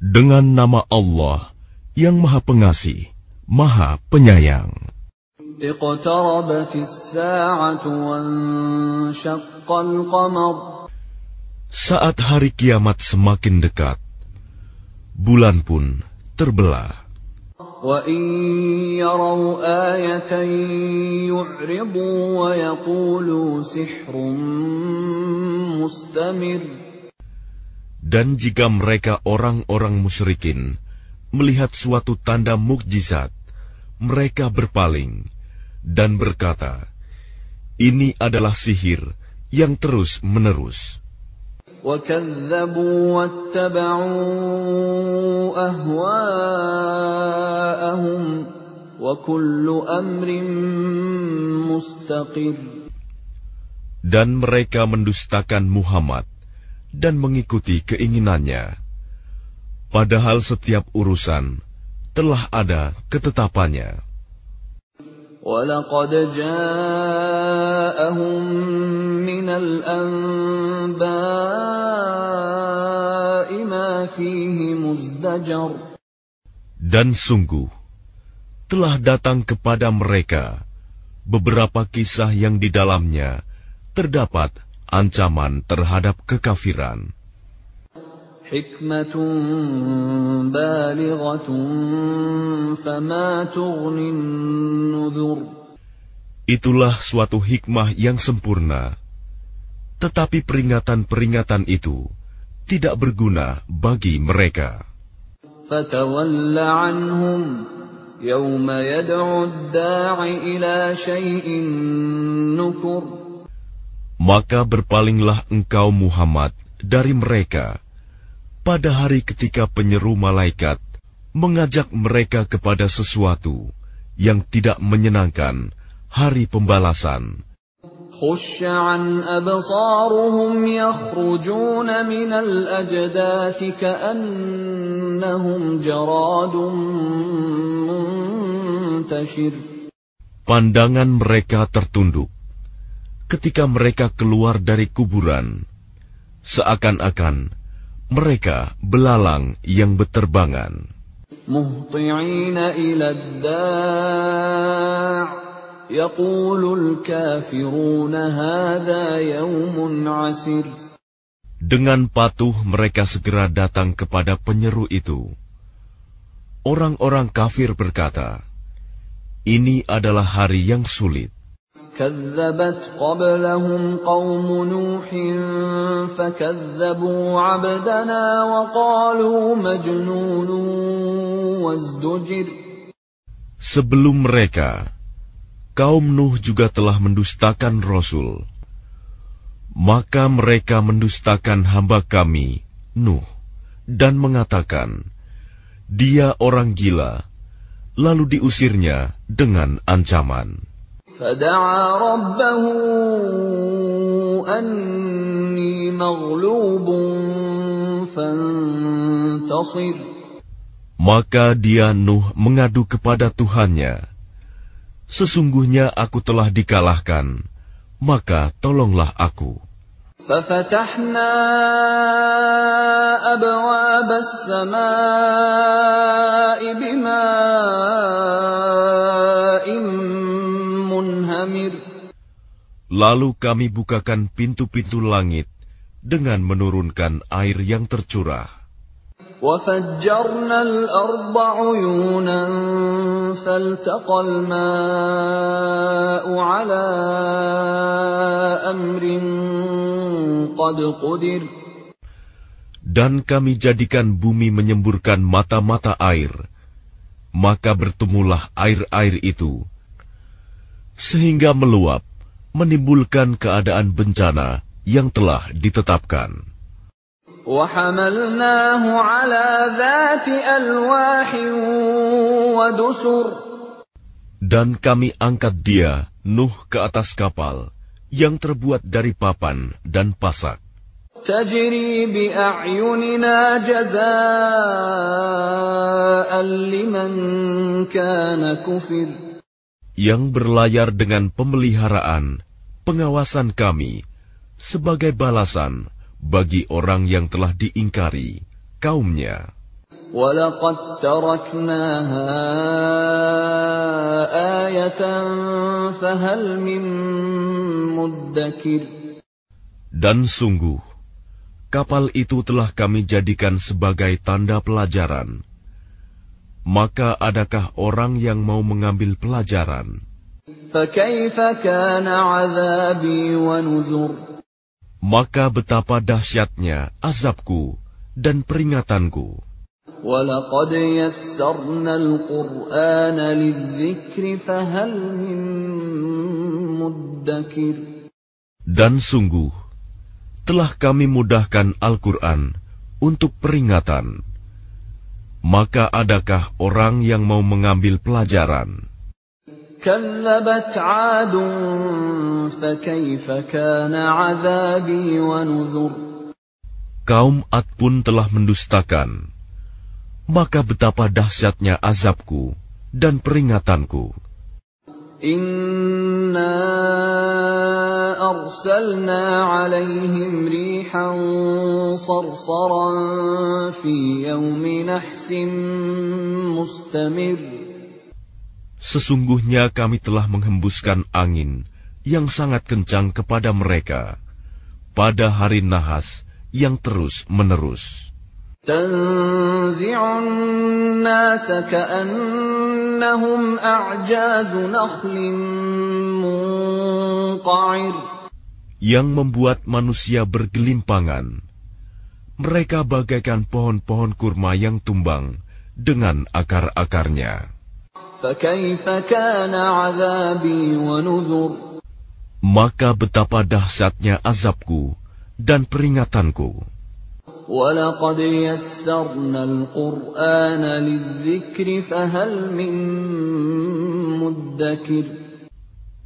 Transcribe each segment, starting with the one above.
Dengan nama Allah yang Maha Pengasih, Maha Penyayang. Saat hari kiamat semakin dekat, bulan pun terbelah. وإن يروا آية يعرضوا ويقولوا سحر مستمر Dan jika mereka orang-orang musyrikin melihat suatu tanda mukjizat, mereka berpaling dan berkata, "Ini adalah sihir yang terus-menerus." وكذبوا واتبعوا أهواءهم وكل أمر مستقر Dan mereka mendustakan Muhammad dan mengikuti keinginannya. Padahal setiap urusan telah ada ketetapannya. ولقد جاءهم من الأنباء ما فيه مزدجر Dan sungguh, telah datang kepada mereka beberapa kisah yang di dalamnya terdapat ancaman terhadap kekafiran. حكمة بالغة فما تغني النذر Itulah suatu hikmah yang sempurna. Tetapi peringatan-peringatan itu tidak berguna bagi mereka. Maka berpalinglah engkau Muhammad dari mereka pada hari ketika penyeru malaikat mengajak mereka kepada sesuatu yang tidak menyenangkan hari pembalasan. خش عن أبصارهم يخرجون من الأجداث كأنهم جراد منتشر Pandangan mereka tertunduk ketika mereka keluar dari kuburan, seakan-akan mereka belalang yang beterbangan. مهطعين إلى الداع يقول الكافرون هذا يوم عسر Dengan patuh mereka segera datang kepada penyeru itu. Orang-orang kafir berkata, "Ini adalah hari yang sulit." كذبت قبلهم قوم نوح فكذبوا عبدنا وقالوا مجنون وازدجر Sebelum mereka, kaum Nuh juga telah mendustakan Rasul. Maka mereka mendustakan hamba kami, Nuh, dan mengatakan, dia orang gila, lalu diusirnya dengan ancaman. فدعا ربه أني مغلوب فانتصر Maka dia Nuh mengadu kepada Tuhannya, Sesungguhnya aku telah dikalahkan, maka tolonglah aku. ففتحنا أبواب السماء بماء منهمر Lalu kami bukakan pintu-pintu langit dengan menurunkan air yang tercurah. وفجرنا الأرض عيونا فالتقى الماء على أمر قد قدر Dan kami jadikan bumi menyemburkan mata-mata air, maka bertemulah air-air itu, sehingga meluap, menimbulkan keadaan bencana yang telah ditetapkan. وحملناه على ذات ألواح ودسر Dan kami angkat dia, Nuh, ke atas kapal, yang terbuat dari papan dan pasak, تجري بأعيننا جزاء لمن كان كفر yang berlayar dengan pemeliharaan, pengawasan kami sebagai balasan bagi orang yang telah diingkari kaumnya. وَلَقَدْ تَرَكْنَاهَا آيَةً فَهَلْ مِن مُّدَّكِرٍ Dan sungguh, kapal itu telah kami jadikan sebagai tanda pelajaran. maka adakah orang yang mau mengambil pelajaran? Maka betapa dahsyatnya azabku dan peringatanku. Dan sungguh, telah kami mudahkan Al-Quran untuk peringatan maka adakah orang yang mau mengambil pelajaran? Kaum Ad pun telah mendustakan, maka betapa dahsyatnya azabku dan peringatanku. Inna أَرْسَلْنَا عَلَيْهِمْ رِيحًا صَرْصَرًا فِي يَوْمِ نَحْسٍ مُّسْتَمِرٍّ Sesungguhnya kami telah menghembuskan angin yang sangat kencang kepada mereka pada hari nahas yang terus menerus. تَنزِعُ النَّاسَ كَأَنَّهُمْ أَعْجَازُ نَخْلٍ مُّنقَعِرٍ yang membuat manusia bergelimpangan. Mereka bagaikan pohon-pohon kurma yang tumbang dengan akar-akarnya. Maka betapa dahsyatnya azabku dan peringatanku.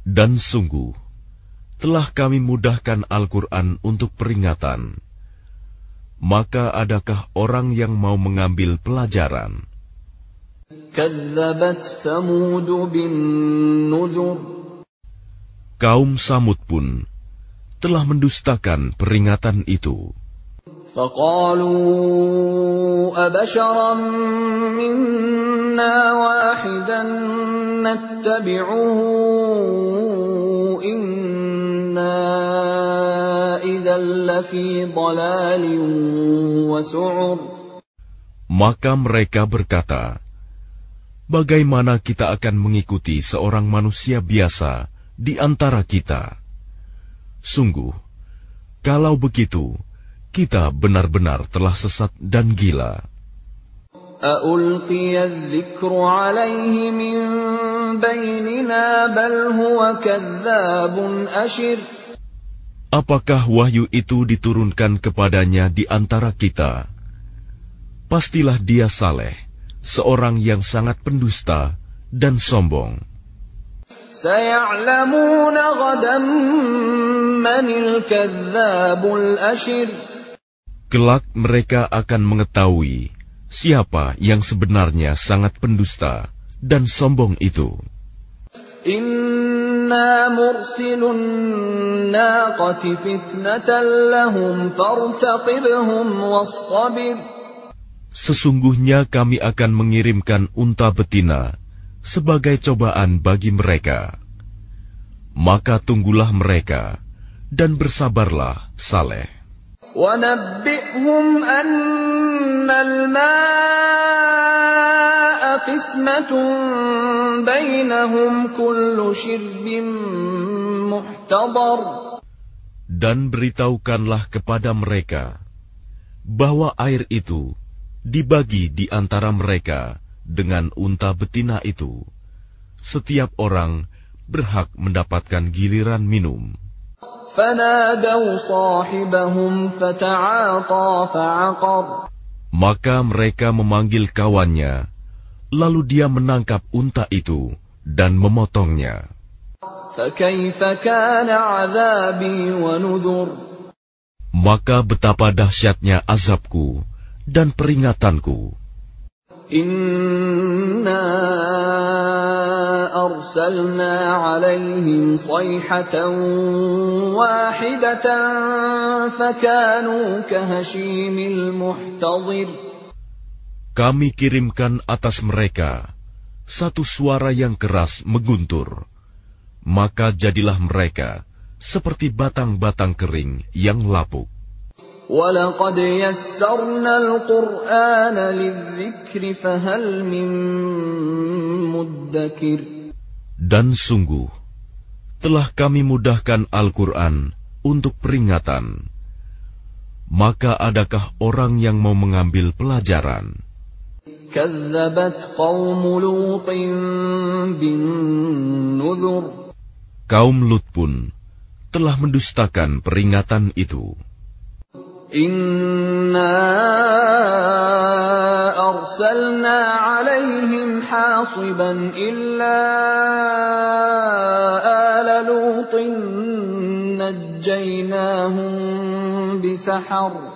Dan sungguh, telah kami mudahkan Al-Quran untuk peringatan. Maka adakah orang yang mau mengambil pelajaran? كَذَّبَتْ ثَمُودُ بِالنُّذُرِ Kaum Samud pun telah mendustakan peringatan itu. فَقَالُوا أَبَشَرًا مِّنَّا وَاحِدًا نَّتَّبِعُهُ إِنَّا إِذًا لَّفِي ضَلَالٍ وَسُعُرٍ Maka mereka berkata, Bagaimana kita akan mengikuti seorang manusia biasa di antara kita? Sungguh, kalau begitu, kita benar-benar telah sesat dan gila. أَأُلْقِيَ الذِّكْرُ عَلَيْهِ مِن Apakah wahyu itu diturunkan kepadanya di antara kita? Pastilah dia saleh, seorang yang sangat pendusta dan sombong. Kelak mereka akan mengetahui siapa yang sebenarnya sangat pendusta dan sombong itu. إِنَّا مُرْسِلُو النَّاقَةِ فِتْنَةً لَّهُمْ فَارْتَقِبْهُمْ وَاصْطَبِرْ Sesungguhnya kami akan mengirimkan unta betina sebagai cobaan bagi mereka. Maka tunggulah mereka dan bersabarlah saleh. وَنَبِّئْهُمْ أَنَّ الْمَاءَ قِسْمَةٌ بَيْنَهُمْ كُلُّ شِرْبٍ مُحْتَضَرٌ Dan beritahukanlah kepada mereka bahwa air itu dibagi di antara mereka dengan unta betina itu. Setiap orang berhak mendapatkan giliran minum. فَنَادَوْا صَاحِبَهُمْ فَتَعَاطَىٰ فَعَقَرَ Maka mereka memanggil kawannya, Lalu dia menangkap unta itu dan memotongnya. Maka betapa dahsyatnya azabku dan peringatanku. Inna arsalna alaihim sayhatan wahidatan fakanu kahashimil muhtadir Kami kirimkan atas mereka satu suara yang keras mengguntur, maka jadilah mereka seperti batang-batang kering yang lapuk. ولقد يسرنا القرآن للذكر فهل من مدكر Dan sungguh, telah kami mudahkan Al-Quran untuk peringatan. Maka adakah orang yang mau mengambil pelajaran? Kaum Lut pun telah mendustakan peringatan itu. Inna arsalna alaihim hasiban illa ala lutin najjainahum bisahar.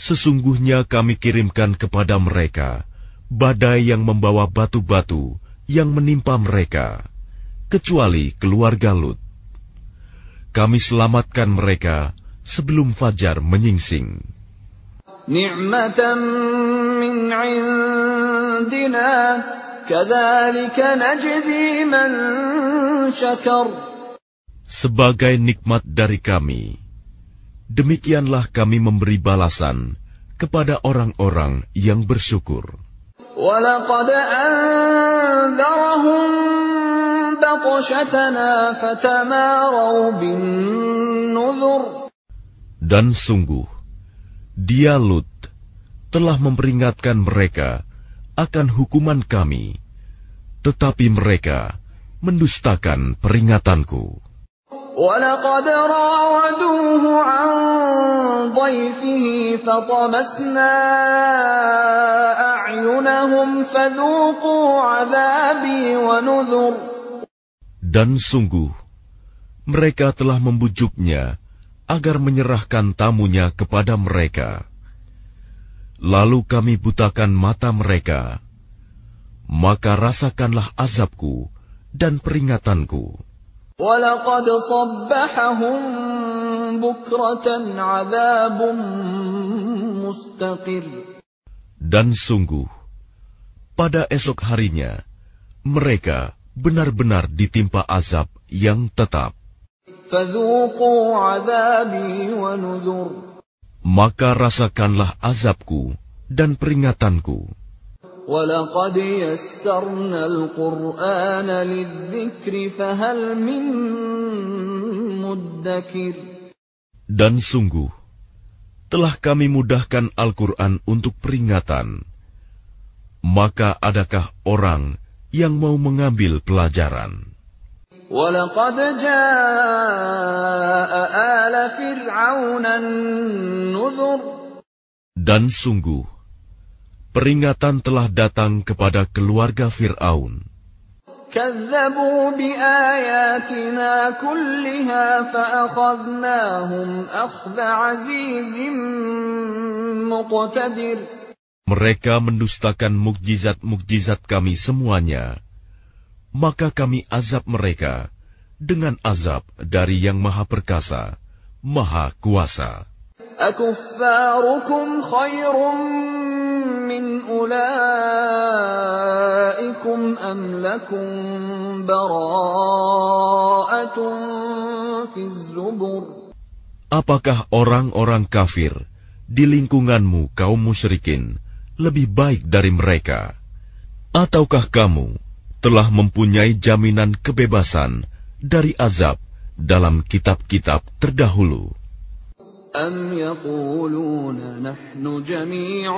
Sesungguhnya kami kirimkan kepada mereka badai yang membawa batu-batu yang menimpa mereka, kecuali keluarga Lut. Kami selamatkan mereka sebelum fajar menyingsing. Sebagai nikmat dari kami, demikianlah kami memberi balasan kepada orang-orang yang bersyukur. ولقد أنذرهم بطشتنا فتماروا بالنذر Dan sungguh, dia Lut telah memperingatkan mereka akan hukuman kami, tetapi mereka mendustakan peringatanku. ولقد راودوه عن ضيفه فطمسنا أعينهم فذوقوا عذابي ونذر Dan sungguh, mereka telah membujuknya agar menyerahkan tamunya kepada mereka. Lalu kami butakan mata mereka, maka rasakanlah azabku dan peringatanku. ولقد صبحهم بكرة عذاب مستقر Dan sungguh, pada esok harinya, mereka benar-benar ditimpa azab yang tetap. فذوقوا عذابي ونذر Maka rasakanlah azabku dan peringatanku. ولقد يسرنا القرآن للذكر فهل من مدكر Dan sungguh, telah kami mudahkan Al-Quran untuk peringatan. Maka adakah orang yang mau mengambil pelajaran? ولقد جاء آل فرعون النذر Dan sungguh, peringatan telah datang kepada keluarga Fir'aun. كذبوا بآياتنا كلها فأخذناهم أخذ عزيز مقتدر Mereka mendustakan mukjizat-mukjizat kami semuanya. Maka kami azab mereka dengan azab dari yang maha perkasa, maha kuasa. أكفاركم خير Apakah orang-orang kafir di lingkunganmu kaum musyrikin lebih baik dari mereka? Ataukah kamu telah mempunyai jaminan kebebasan dari azab dalam kitab-kitab terdahulu? أم يقولون نحن جميع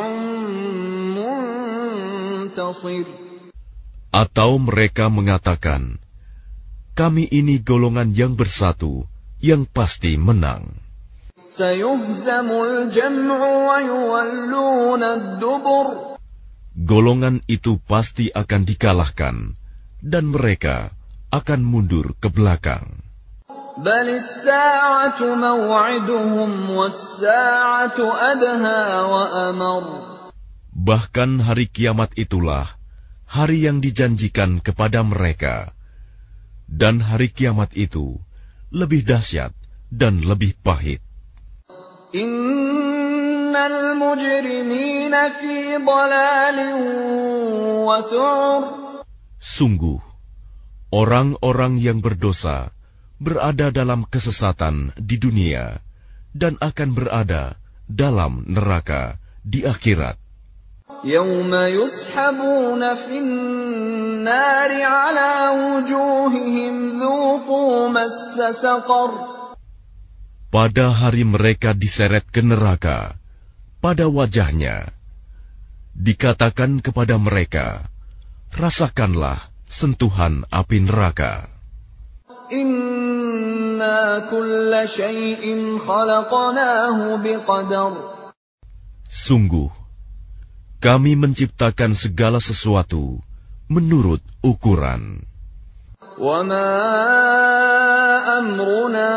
منتصر Atau mereka mengatakan, kami ini golongan yang bersatu, yang pasti menang. سيهزم الجمع ويولون الدبر Golongan itu pasti akan dikalahkan, dan mereka akan mundur ke belakang. Bahkan hari kiamat itulah hari yang dijanjikan kepada mereka, Dan hari kiamat itu lebih dahsyat dan lebih pahit. Innal mujrimina fi wa. Sungguh, orang-orang yang berdosa berada dalam kesesatan di dunia dan akan berada dalam neraka di akhirat. يوم يسحبون في النار على وجوههم ذوقوا مس سقر Pada hari mereka diseret ke neraka, pada wajahnya, dikatakan kepada mereka, rasakanlah sentuhan api neraka. Inna Sungguh, kami menciptakan segala sesuatu menurut ukuran. وَمَا أَمْرُنَا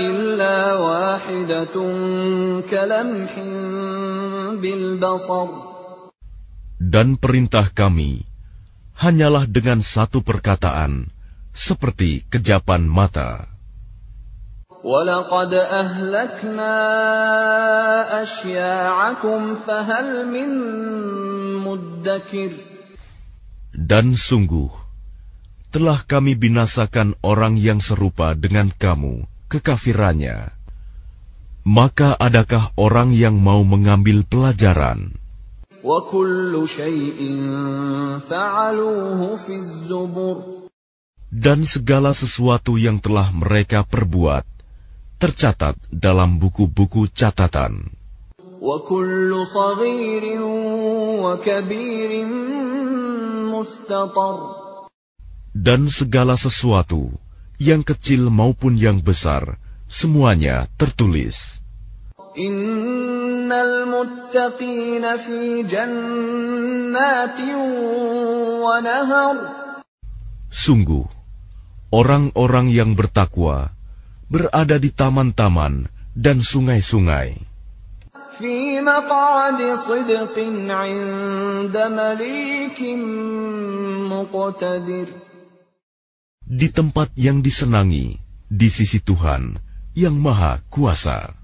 إِلَّا وَاحِدَةٌ كَلَمْحٍ بِالْبَصَرِ Dan perintah kami hanyalah dengan satu perkataan, seperti kejapan mata. وَلَقَدْ أَهْلَكْنَا أَشْيَاعَكُمْ فَهَلْ مِن مُدَّكِرٍ Dan sungguh, telah kami binasakan orang yang serupa dengan kamu, kekafirannya. Maka adakah orang yang mau mengambil pelajaran? وَكُلُّ شَيْءٍ فَعَلُوهُ فِي الزُّبُرِ dan segala sesuatu yang telah mereka perbuat tercatat dalam buku-buku catatan. Dan segala sesuatu yang kecil maupun yang besar, semuanya tertulis. Sungguh, orang-orang yang bertakwa berada di taman-taman dan sungai-sungai. Di tempat yang disenangi, di sisi Tuhan yang Maha Kuasa.